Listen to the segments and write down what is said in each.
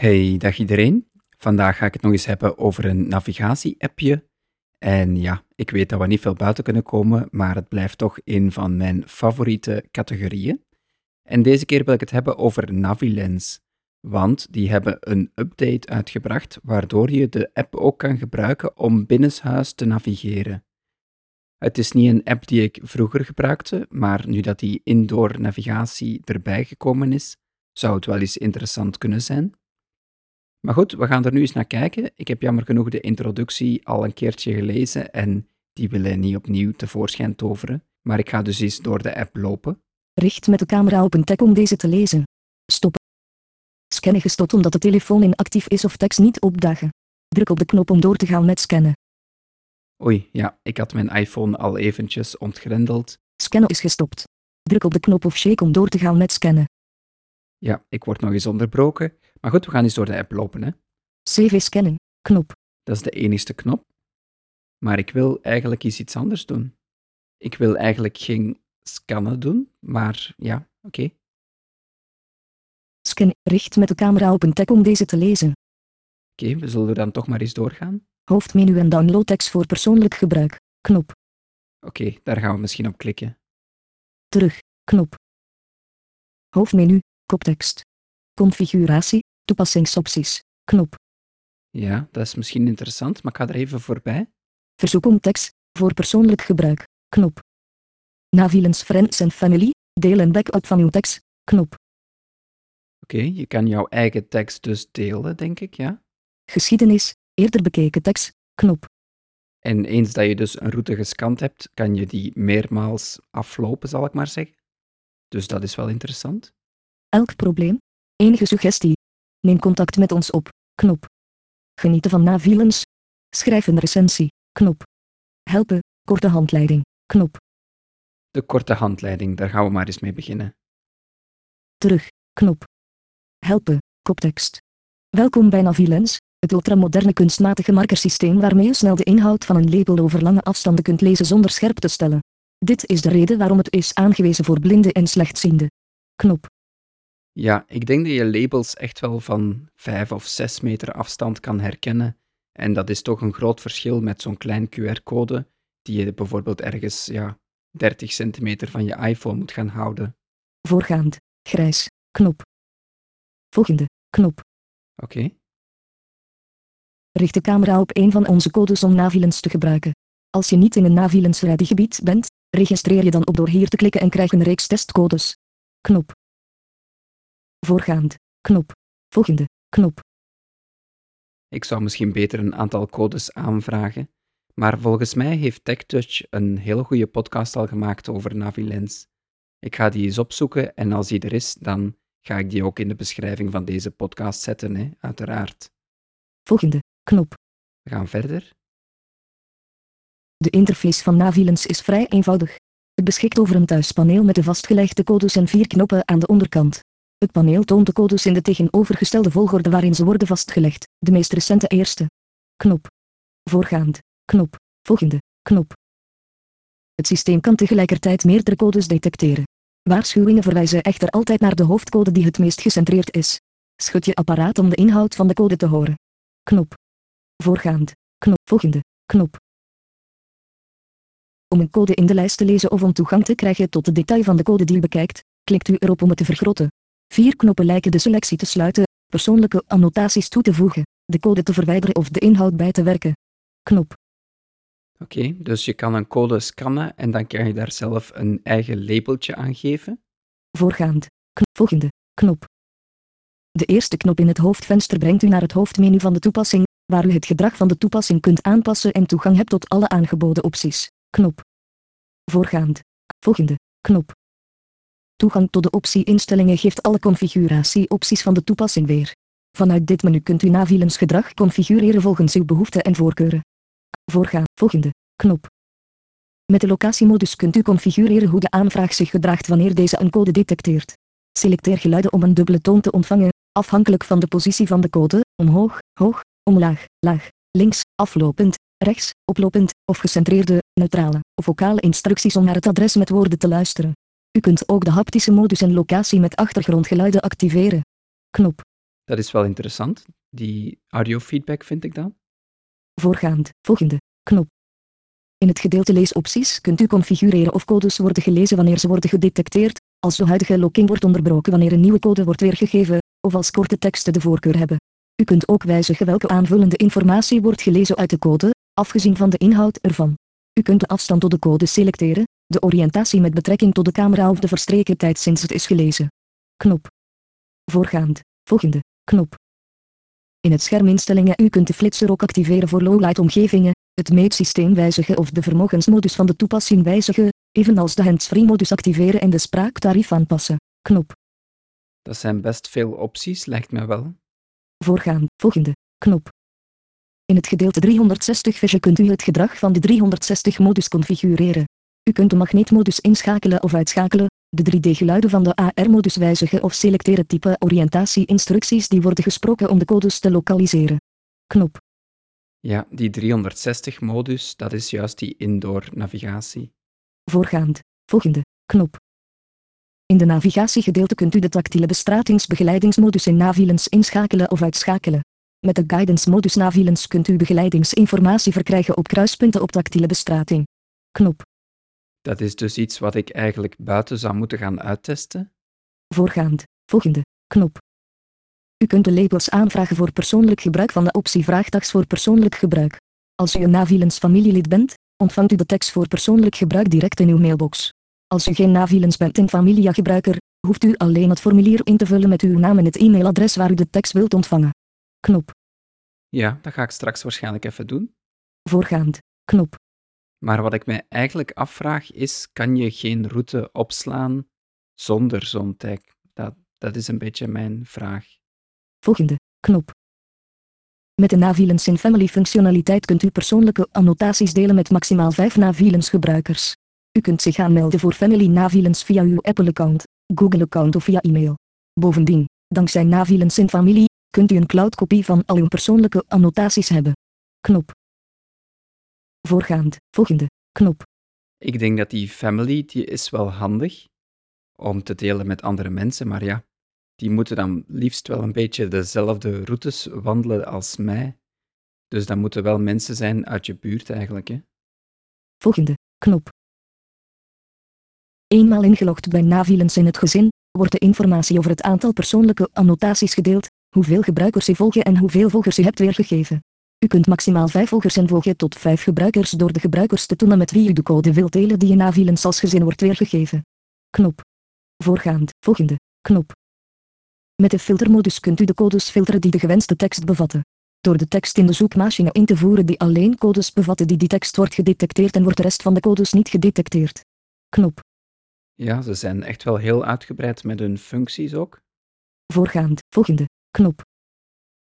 Hey, dag iedereen. Vandaag ga ik het nog eens hebben over een navigatie-appje. En ja, ik weet dat we niet veel buiten kunnen komen, maar het blijft toch een van mijn favoriete categorieën. En deze keer wil ik het hebben over Navilens, want die hebben een update uitgebracht waardoor je de app ook kan gebruiken om binnenshuis te navigeren. Het is niet een app die ik vroeger gebruikte, maar nu dat die indoor navigatie erbij gekomen is, zou het wel eens interessant kunnen zijn. Maar goed, we gaan er nu eens naar kijken. Ik heb jammer genoeg de introductie al een keertje gelezen en die willen niet opnieuw tevoorschijn toveren. Maar ik ga dus eens door de app lopen. Richt met de camera op een tag om deze te lezen. Stoppen. Scannen gestopt omdat de telefoon inactief is of tekst niet opdagen. Druk op de knop om door te gaan met scannen. Oei, ja, ik had mijn iPhone al eventjes ontgrendeld. Scannen is gestopt. Druk op de knop of shake om door te gaan met scannen. Ja, ik word nog eens onderbroken. Maar goed, we gaan eens door de app lopen. Hè. CV scannen. Knop. Dat is de enigste knop. Maar ik wil eigenlijk eens iets anders doen. Ik wil eigenlijk geen scannen doen, maar ja, oké. Scan. Richt met de camera op een tag om deze te lezen. Oké, we zullen dan toch maar eens doorgaan. Hoofdmenu en download tekst voor persoonlijk gebruik. Knop. Oké, daar gaan we misschien op klikken. Terug. Knop. Hoofdmenu. Koptekst. Configuratie. Toepassingsopties. Knop. Ja, dat is misschien interessant, maar ik ga er even voorbij. Verzoek om tekst. Voor persoonlijk gebruik. Knop. Navilens Friends and Family. Deel en backup van uw tekst. Knop. Oké, je kan jouw eigen tekst dus delen, denk ik, ja. Geschiedenis. Eerder bekeken tekst. Knop. En eens dat je dus een route gescand hebt, kan je die meermaals aflopen, zal ik maar zeggen. Dus dat is wel interessant. Elk probleem. Enige suggestie. Neem contact met ons op. Knop. Genieten van Navilens. Schrijf een recensie. Knop. Helpen. Korte handleiding. Knop. De korte handleiding, daar gaan we maar eens mee beginnen. Terug. Knop. Helpen. Koptekst. Welkom bij Navilens, het ultramoderne kunstmatige markersysteem waarmee je snel de inhoud van een label over lange afstanden kunt lezen zonder scherp te stellen. Dit is de reden waarom het is aangewezen voor blinden en slechtzienden. Knop. Ja, ik denk dat je labels echt wel van 5 of 6 meter afstand kan herkennen. En dat is toch een groot verschil met zo'n klein QR-code, die je bijvoorbeeld ergens ja, 30 centimeter van je iPhone moet gaan houden. Voorgaand. Grijs. Knop. Volgende. Knop. Oké, Richt de camera op een van onze codes om Navilens te gebruiken. Als je niet in een Navilens gebied bent, registreer je dan op door hier te klikken en krijg een reeks testcodes. Knop. Voorgaand. Knop. Volgende. Knop. ik zou misschien beter een aantal codes aanvragen. Maar volgens mij heeft TechTouch een hele goede podcast al gemaakt over Navilens. Ik ga die eens opzoeken en als die er is, dan ga ik die ook in de beschrijving van deze podcast zetten, hè, uiteraard. Volgende. Knop. We gaan verder. De interface van Navilens is vrij eenvoudig. Het beschikt over een thuispaneel met de vastgelegde codes en vier knoppen aan de onderkant. Het paneel toont de codes in de tegenovergestelde volgorde waarin ze worden vastgelegd, de meest recente eerste. Knop. Voorgaand. Knop. Volgende. Knop. Het systeem kan tegelijkertijd meerdere codes detecteren. Waarschuwingen verwijzen echter altijd naar de hoofdcode die het meest gecentreerd is. Schud je apparaat om de inhoud van de code te horen. Knop. Voorgaand. Knop. Volgende. Knop. Om een code in de lijst te lezen of om toegang te krijgen tot de detail van de code die u bekijkt, klikt u erop om het te vergroten. Vier knoppen lijken de selectie te sluiten, persoonlijke annotaties toe te voegen, de code te verwijderen of de inhoud bij te werken. Knop. Oké, dus je kan een code scannen en dan kan je daar zelf een eigen labeltje aan geven. Voorgaand. Knop. Volgende. Knop. De eerste knop in het hoofdvenster brengt u naar het hoofdmenu van de toepassing, waar u het gedrag van de toepassing kunt aanpassen en toegang hebt tot alle aangeboden opties. Knop. Voorgaand. Volgende. Knop. Toegang tot de optie instellingen geeft alle configuratieopties van de toepassing weer. Vanuit dit menu kunt u Navilens gedrag configureren volgens uw behoeften en voorkeuren. Voorgaan. Volgende. Knop. Met de locatiemodus kunt u configureren hoe de aanvraag zich gedraagt wanneer deze een code detecteert. Selecteer geluiden om een dubbele toon te ontvangen, afhankelijk van de positie van de code, omhoog, hoog, omlaag, laag, links, aflopend, rechts, oplopend, of gecentreerde, neutrale, of vocale instructies om naar het adres met woorden te luisteren. U kunt ook de haptische modus en locatie met achtergrondgeluiden activeren. Knop. dat is wel interessant. Die audiofeedback vind ik dan. Voorgaand, volgende, knop. In het gedeelte leesopties kunt u configureren of codes worden gelezen wanneer ze worden gedetecteerd, als de huidige locking wordt onderbroken wanneer een nieuwe code wordt weergegeven, of als korte teksten de voorkeur hebben. U kunt ook wijzigen welke aanvullende informatie wordt gelezen uit de code, afgezien van de inhoud ervan. U kunt de afstand tot de code selecteren, de oriëntatie met betrekking tot de camera of de verstreken tijd sinds het is gelezen. Knop. Voorgaand. Volgende. Knop. In het scherminstellingen u kunt de flitser ook activeren voor lowlight omgevingen, het meetsysteem wijzigen of de vermogensmodus van de toepassing wijzigen, evenals de hands-free modus activeren en de spraaktarief aanpassen. Knop. Dat zijn best veel opties, lijkt me wel. Voorgaan. Volgende. Knop. In het gedeelte 360 Vision kunt u het gedrag van de 360 modus configureren. U kunt de magneetmodus inschakelen of uitschakelen, de 3D-geluiden van de AR-modus wijzigen of selecteren type oriëntatie-instructies die worden gesproken om de codes te lokaliseren. Knop. Ja, die 360-modus, dat is juist die indoor navigatie. Voorgaand. Volgende. Knop. In de navigatiegedeelte kunt u de tactiele bestratingsbegeleidingsmodus in Navilens inschakelen of uitschakelen. Met de guidance modus Navilens kunt u begeleidingsinformatie verkrijgen op kruispunten op tactiele bestrating. Knop. Dat is dus iets wat ik eigenlijk buiten zou moeten gaan uittesten. Voorgaand. Volgende. Knop. U kunt de labels aanvragen voor persoonlijk gebruik van de optie Vraagtags voor persoonlijk gebruik. Als u een Navilens familielid bent, ontvangt u de tekst voor persoonlijk gebruik direct in uw mailbox. Als u geen Navilens bent en Familia-gebruiker, hoeft u alleen het formulier in te vullen met uw naam en het e-mailadres waar u de tekst wilt ontvangen. Knop. Ja, dat ga ik straks waarschijnlijk even doen. Voorgaand. Knop. Maar wat ik mij eigenlijk afvraag is, kan je geen route opslaan zonder zo'n tag? Dat, dat is een beetje mijn vraag. Volgende. Knop. Met de Navilens in Family functionaliteit kunt u persoonlijke annotaties delen met maximaal 5 Navilens gebruikers. U kunt zich aanmelden voor Family Navilens via uw Apple-account, Google-account of via e-mail. Bovendien, dankzij Navilens in Familie, kunt u een cloudkopie van al uw persoonlijke annotaties hebben. Knop. Voorgaand, volgende, knop. Ik denk dat die family, die is wel handig om te delen met andere mensen, maar ja, die moeten dan liefst wel een beetje dezelfde routes wandelen als mij. Dus dat moeten wel mensen zijn uit je buurt eigenlijk, hè? Volgende, knop. Eenmaal ingelogd bij Navilens in het gezin, wordt de informatie over het aantal persoonlijke annotaties gedeeld, hoeveel gebruikers u volgen en hoeveel volgers u hebt weergegeven. U kunt maximaal 5 volgers en volgen tot 5 gebruikers door de gebruikers te tonen met wie u de code wilt delen die in Navilens als gezin wordt weergegeven. Knop. Voorgaand, volgende, knop. Met de filtermodus kunt u de codes filteren die de gewenste tekst bevatten. Door de tekst in de zoekmachine in te voeren die alleen codes bevatten die die tekst wordt gedetecteerd en wordt de rest van de codes niet gedetecteerd. Knop. Ja, ze zijn echt wel heel uitgebreid met hun functies ook. Voorgaand, volgende, knop.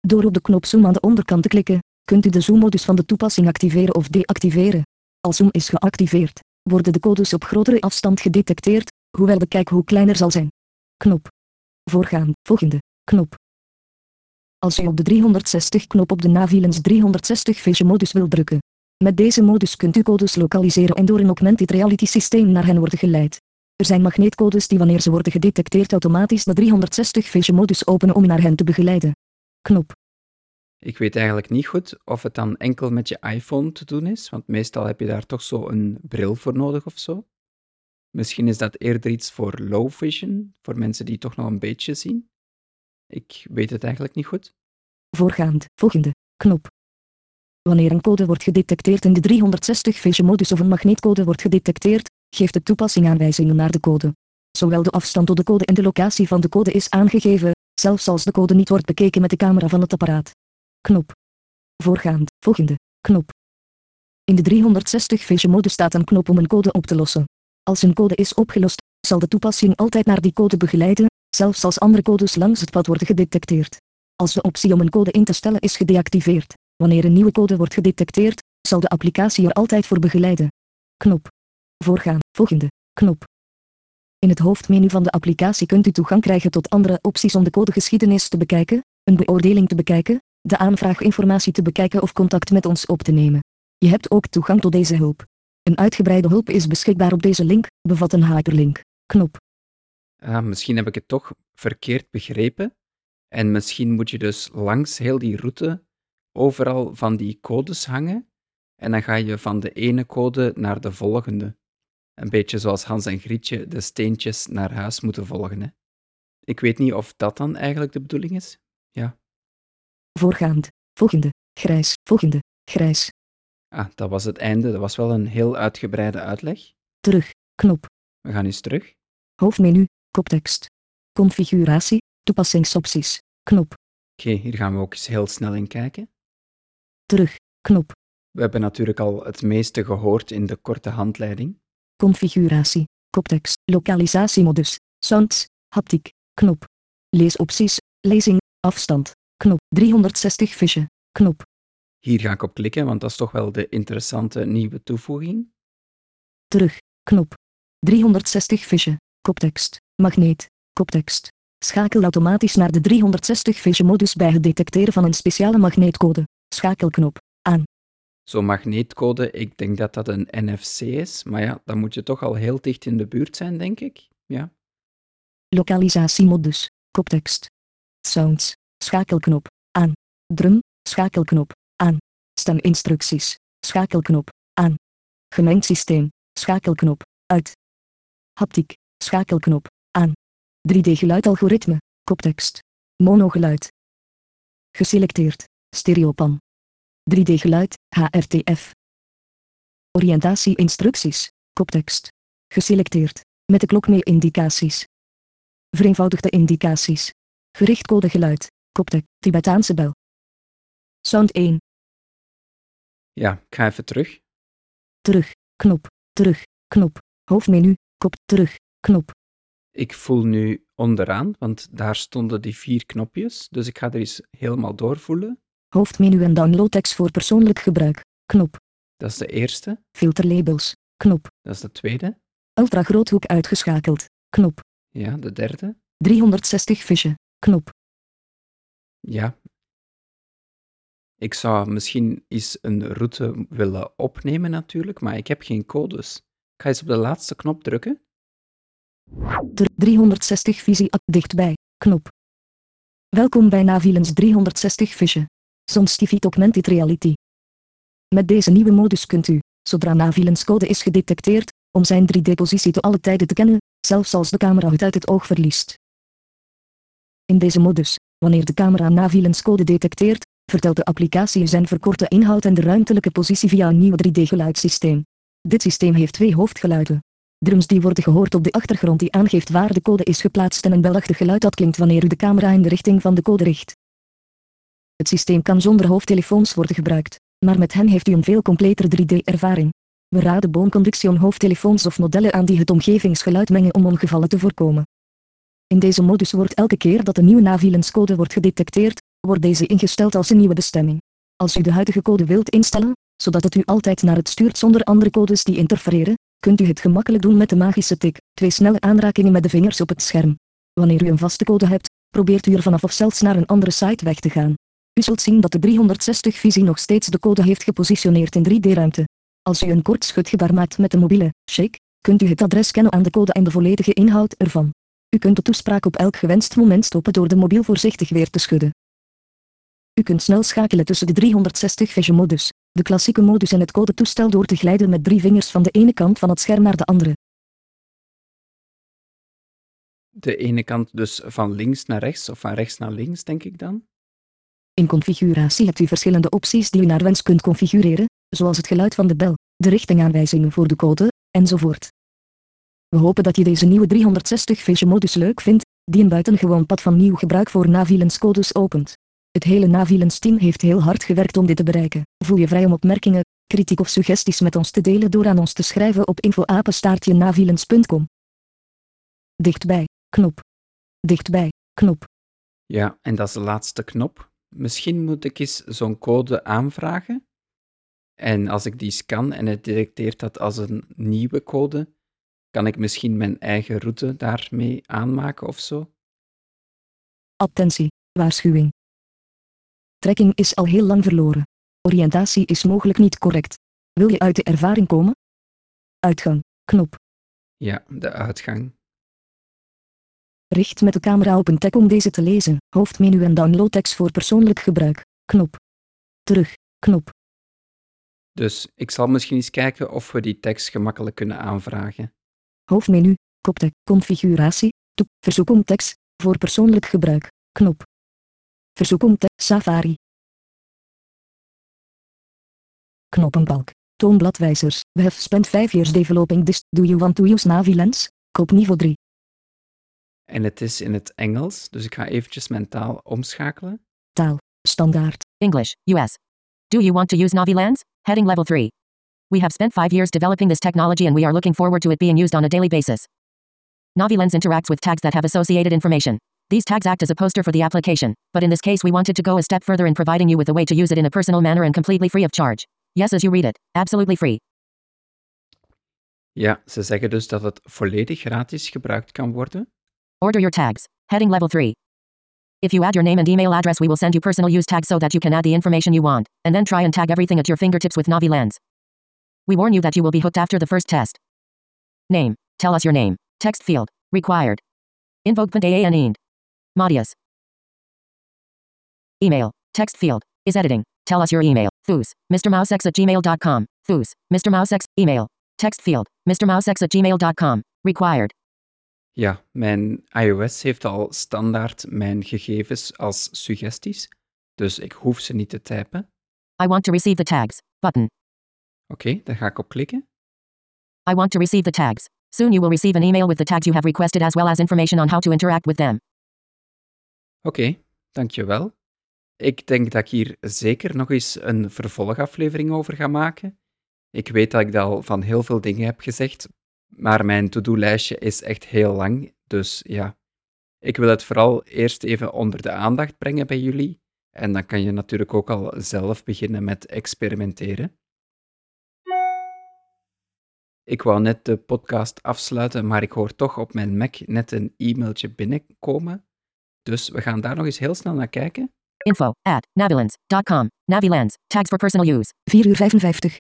Door op de knop Zoom aan de onderkant te klikken, kunt u de zoommodus van de toepassing activeren of deactiveren. Als zoom is geactiveerd, worden de codes op grotere afstand gedetecteerd, hoewel de kijkhoek kleiner zal zijn. Knop. Voorgaan, volgende, knop. Als u op de 360-knop op de Navilens 360 Vision modus wilt drukken. Met deze modus kunt u codes lokaliseren en door een augmented reality systeem naar hen worden geleid. Er zijn magneetcodes die wanneer ze worden gedetecteerd automatisch de 360 Vision modus openen om naar hen te begeleiden. Knop. Ik weet eigenlijk niet goed of het dan enkel met je iPhone te doen is, want meestal heb je daar toch zo een bril voor nodig of zo. Misschien is dat eerder iets voor low vision, voor mensen die toch nog een beetje zien. Ik weet het eigenlijk niet goed. Voorgaand, volgende, knop. Wanneer een code wordt gedetecteerd in de 360 Vision modus of een magneetcode wordt gedetecteerd, geeft de toepassing aanwijzingen naar de code. Zowel de afstand tot de code en de locatie van de code is aangegeven, zelfs als de code niet wordt bekeken met de camera van het apparaat. Knop. Voorgaand, volgende, knop. In de 360 Vision mode staat een knop om een code op te lossen. Als een code is opgelost, zal de toepassing altijd naar die code begeleiden, zelfs als andere codes langs het pad worden gedetecteerd. Als de optie om een code in te stellen is gedeactiveerd, wanneer een nieuwe code wordt gedetecteerd, zal de applicatie er altijd voor begeleiden. Knop. Voorgaan, volgende, knop. In het hoofdmenu van de applicatie kunt u toegang krijgen tot andere opties om de codegeschiedenis te bekijken, een beoordeling te bekijken, de aanvraaginformatie te bekijken of contact met ons op te nemen. Je hebt ook toegang tot deze hulp. Een uitgebreide hulp is beschikbaar op deze link, bevat een hyperlink. Knop. Ah, misschien heb ik het toch verkeerd begrepen. En misschien moet je dus langs heel die route overal van die codes hangen. En dan ga je van de ene code naar de volgende. Een beetje zoals Hans en Grietje de steentjes naar huis moeten volgen. Hè? Ik weet niet of dat dan eigenlijk de bedoeling is. Ja. Voorgaand. Volgende. Grijs. Volgende. Grijs. Ah, dat was het einde. Dat was wel een heel uitgebreide uitleg. Terug. Knop. We gaan eens terug. Hoofdmenu. Koptekst. Configuratie. Toepassingsopties. Knop. Oké, hier gaan we ook eens heel snel in kijken. Terug. Knop. We hebben natuurlijk al het meeste gehoord in de korte handleiding. Configuratie. Koptekst. Lokalisatiemodus. Sounds. Haptiek. Knop. Leesopties. Lezing. Afstand. Knop. 360 visje. Knop. Hier ga ik op klikken, want dat is toch wel de interessante nieuwe toevoeging. Terug. Knop. 360 visje. Koptekst. Magneet. Koptekst. Schakel automatisch naar de 360 vision modus bij het detecteren van een speciale magneetcode. Schakelknop. Aan. Zo'n magneetcode, ik denk dat dat een NFC is, maar ja, dan moet je toch al heel dicht in de buurt zijn, denk ik. Ja. Lokalisatiemodus. Koptekst. Sounds. Schakelknop. Aan. Drum. Schakelknop. Aan. Steminstructies. Schakelknop. Aan. Gemengd systeem. Schakelknop. Uit. Haptiek. Schakelknop. Aan. 3D-geluidalgoritme. Koptekst. Monogeluid. Geselecteerd. Stereopan. 3D-geluid. HRTF. Oriëntatie-instructies. Koptekst. Geselecteerd. Met de klok mee indicaties. Vereenvoudigde indicaties. Gerichtcode geluid. Koptekst. Tibetaanse bel. Sound 1. Ja, ik ga even terug. Terug. Knop. Terug. Knop. Hoofdmenu. Kop. Terug. Knop. Ik voel nu onderaan, want daar stonden die vier knopjes, dus ik ga er eens helemaal doorvoelen. Hoofdmenu en downloadtekst voor persoonlijk gebruik. Knop. Dat is de eerste, Filterlabels. Knop. dat is de tweede, Ultragroothoek uitgeschakeld. Knop. ja, de derde, 360 visje. Knop. Ja. Ik zou misschien eens een route willen opnemen natuurlijk, maar ik heb geen codes. Ik ga eens op de laatste knop drukken. Dr- 360 visie dichtbij. Knop. Welkom bij Navilens 360 visje. Sonstivit augmented reality. Met deze nieuwe modus kunt u, zodra Navilens code is gedetecteerd, om zijn 3D-positie te alle tijden te kennen, zelfs als de camera het uit het oog verliest. In deze modus, wanneer de camera Navilens code detecteert, vertelt de applicatie zijn verkorte inhoud en de ruimtelijke positie via een nieuw 3D-geluidssysteem. Dit systeem heeft twee hoofdgeluiden. Drums die worden gehoord op de achtergrond die aangeeft waar de code is geplaatst en een belachtig geluid dat klinkt wanneer u de camera in de richting van de code richt. Het systeem kan zonder hoofdtelefoons worden gebruikt, maar met hen heeft u een veel completer 3D-ervaring. We raden boomconduction hoofdtelefoons of modellen aan die het omgevingsgeluid mengen om ongevallen te voorkomen. In deze modus wordt elke keer dat een nieuwe Navilens code wordt gedetecteerd, wordt deze ingesteld als een nieuwe bestemming. Als u de huidige code wilt instellen, zodat het u altijd naar het stuurt zonder andere codes die interfereren, kunt u het gemakkelijk doen met de magische tik, twee snelle aanrakingen met de vingers op het scherm. Wanneer u een vaste code hebt, probeert u er vanaf of zelfs naar een andere site weg te gaan. U zult zien dat de 360-visie nog steeds de code heeft gepositioneerd in 3D-ruimte. Als u een kort schudgebaar maakt met de mobiele shake, kunt u het adres kennen aan de code en de volledige inhoud ervan. U kunt de toespraak op elk gewenst moment stoppen door de mobiel voorzichtig weer te schudden. U kunt snel schakelen tussen de 360 vision modus, de klassieke modus en het codetoestel door te glijden met drie vingers van de ene kant van het scherm naar de andere. De ene kant dus van links naar rechts, of van rechts naar links, denk ik dan. In configuratie hebt u verschillende opties die u naar wens kunt configureren, zoals het geluid van de bel, de richtingaanwijzingen voor de code, enzovoort. We hopen dat je deze nieuwe 360 vision modus leuk vindt, die een buitengewoon pad van nieuw gebruik voor Navilens codes opent. Het hele Navilens team heeft heel hard gewerkt om dit te bereiken. Voel je vrij om opmerkingen, kritiek of suggesties met ons te delen door aan ons te schrijven op info@navilens.com. Dichtbij, knop. Dichtbij, knop. Ja, en dat is de laatste knop. Misschien moet ik eens zo'n code aanvragen. En als ik die scan en het detecteert dat als een nieuwe code, kan ik misschien mijn eigen route daarmee aanmaken of zo. Attentie, waarschuwing. Trekking is al heel lang verloren. Oriëntatie is mogelijk niet correct. Wil je uit de ervaring komen? Uitgang, knop. Ja, de uitgang. Richt met de camera op een tag om deze te lezen. Hoofdmenu en download tekst voor persoonlijk gebruik. Knop. Terug. Knop. Dus ik zal misschien eens kijken of we die tekst gemakkelijk kunnen aanvragen. Hoofdmenu. Koptek. Configuratie. Toep. Verzoek om tekst. Voor persoonlijk gebruik. Knop. Verzoek om tekst. Safari. Knoppenbalk. Toonbladwijzers. We have spent 5 years developing this. Do you want to use Navilens? Koop niveau 3. En het is in het Engels, dus ik ga eventjes mijn taal omschakelen. Taal. Standaard. English, US. Do you want to use Navilens? Heading level 3. We have spent five years developing this technology and we are looking forward to it being used on a daily basis. Navilens interacts with tags that have associated information. These tags act as a poster for the application, but in this case we wanted to go a step further in providing you with a way to use it in a personal manner and completely free of charge. Yes, as you read it, absolutely free. Ja, ze zeggen dus dat het volledig gratis gebruikt kan worden. Order your tags. Heading level 3. If you add your name and email address, we will send you personal use tags so that you can add the information you want, and then try and tag everything at your fingertips with Navi Lens. We warn you that you will be hooked after the first test. Name. Tell us your name. Text field. Required. Invoke.aan and. Madius. Email. Text field. Is editing. Tell us your email. Foos. MrMouseX at gmail.com. Foos. Mr. Mousex. Email. Text field. Mr. Mousex at gmail.com. Required. Ja, mijn iOS heeft al standaard mijn gegevens als suggesties, dus ik hoef ze niet te typen. I want to receive the tags. Button. Oké, daar ga ik op klikken. I want to receive the tags. Soon you will receive an email with the tags you have requested as well as information on how to interact with them. Oké, dankjewel. Ik denk dat ik hier zeker nog eens een vervolgaflevering over ga maken. Ik weet dat ik dat al van heel veel dingen heb gezegd, maar mijn to-do-lijstje is echt heel lang. Dus ja, ik wil het vooral eerst even onder de aandacht brengen bij jullie. En dan kan je natuurlijk ook al zelf beginnen met experimenteren. Ik wou net de podcast afsluiten, maar ik hoor toch op mijn Mac net een e-mailtje binnenkomen. Dus we gaan daar nog eens heel snel naar kijken. Info at navilens.com. Navilens. Tags for personal use. 4 uur 55.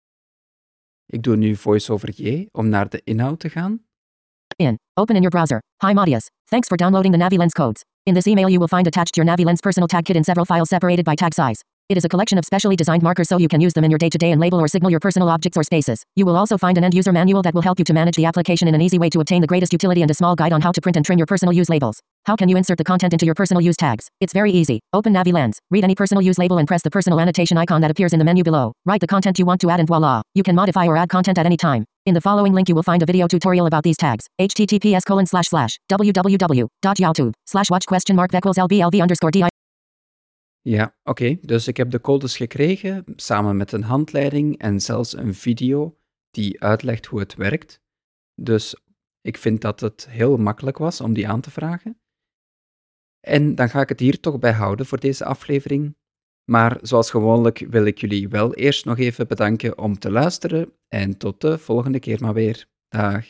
Ik doe nu VoiceOver J om naar de inhoud te gaan. In. Open in your browser. Hi Madius. Thanks for downloading the NaviLens codes. In this email you will find attached your NaviLens personal tag kit in several files separated by tag size. It is a collection of specially designed markers so you can use them in your day-to-day and label or signal your personal objects or spaces. You will also find an end-user manual that will help you to manage the application in an easy way to obtain the greatest utility and a small guide on how to print and trim your personal use labels. How can you insert the content into your personal use tags? It's very easy. Open Navi NaviLens, read any personal use label and press the personal annotation icon that appears in the menu below. Write the content you want to add and voila, you can modify or add content at any time. In the following link you will find a video tutorial about these tags. https colon slash slash www.youtube slash watch question mark equals underscore di Ja, oké. Dus ik heb de codes gekregen, samen met een handleiding en zelfs een video die uitlegt hoe het werkt. Dus ik vind dat het heel makkelijk was om die aan te vragen. En dan ga ik het hier toch bij houden voor deze aflevering. Maar zoals gewoonlijk wil ik jullie wel eerst nog even bedanken om te luisteren en tot de volgende keer maar weer. Dag.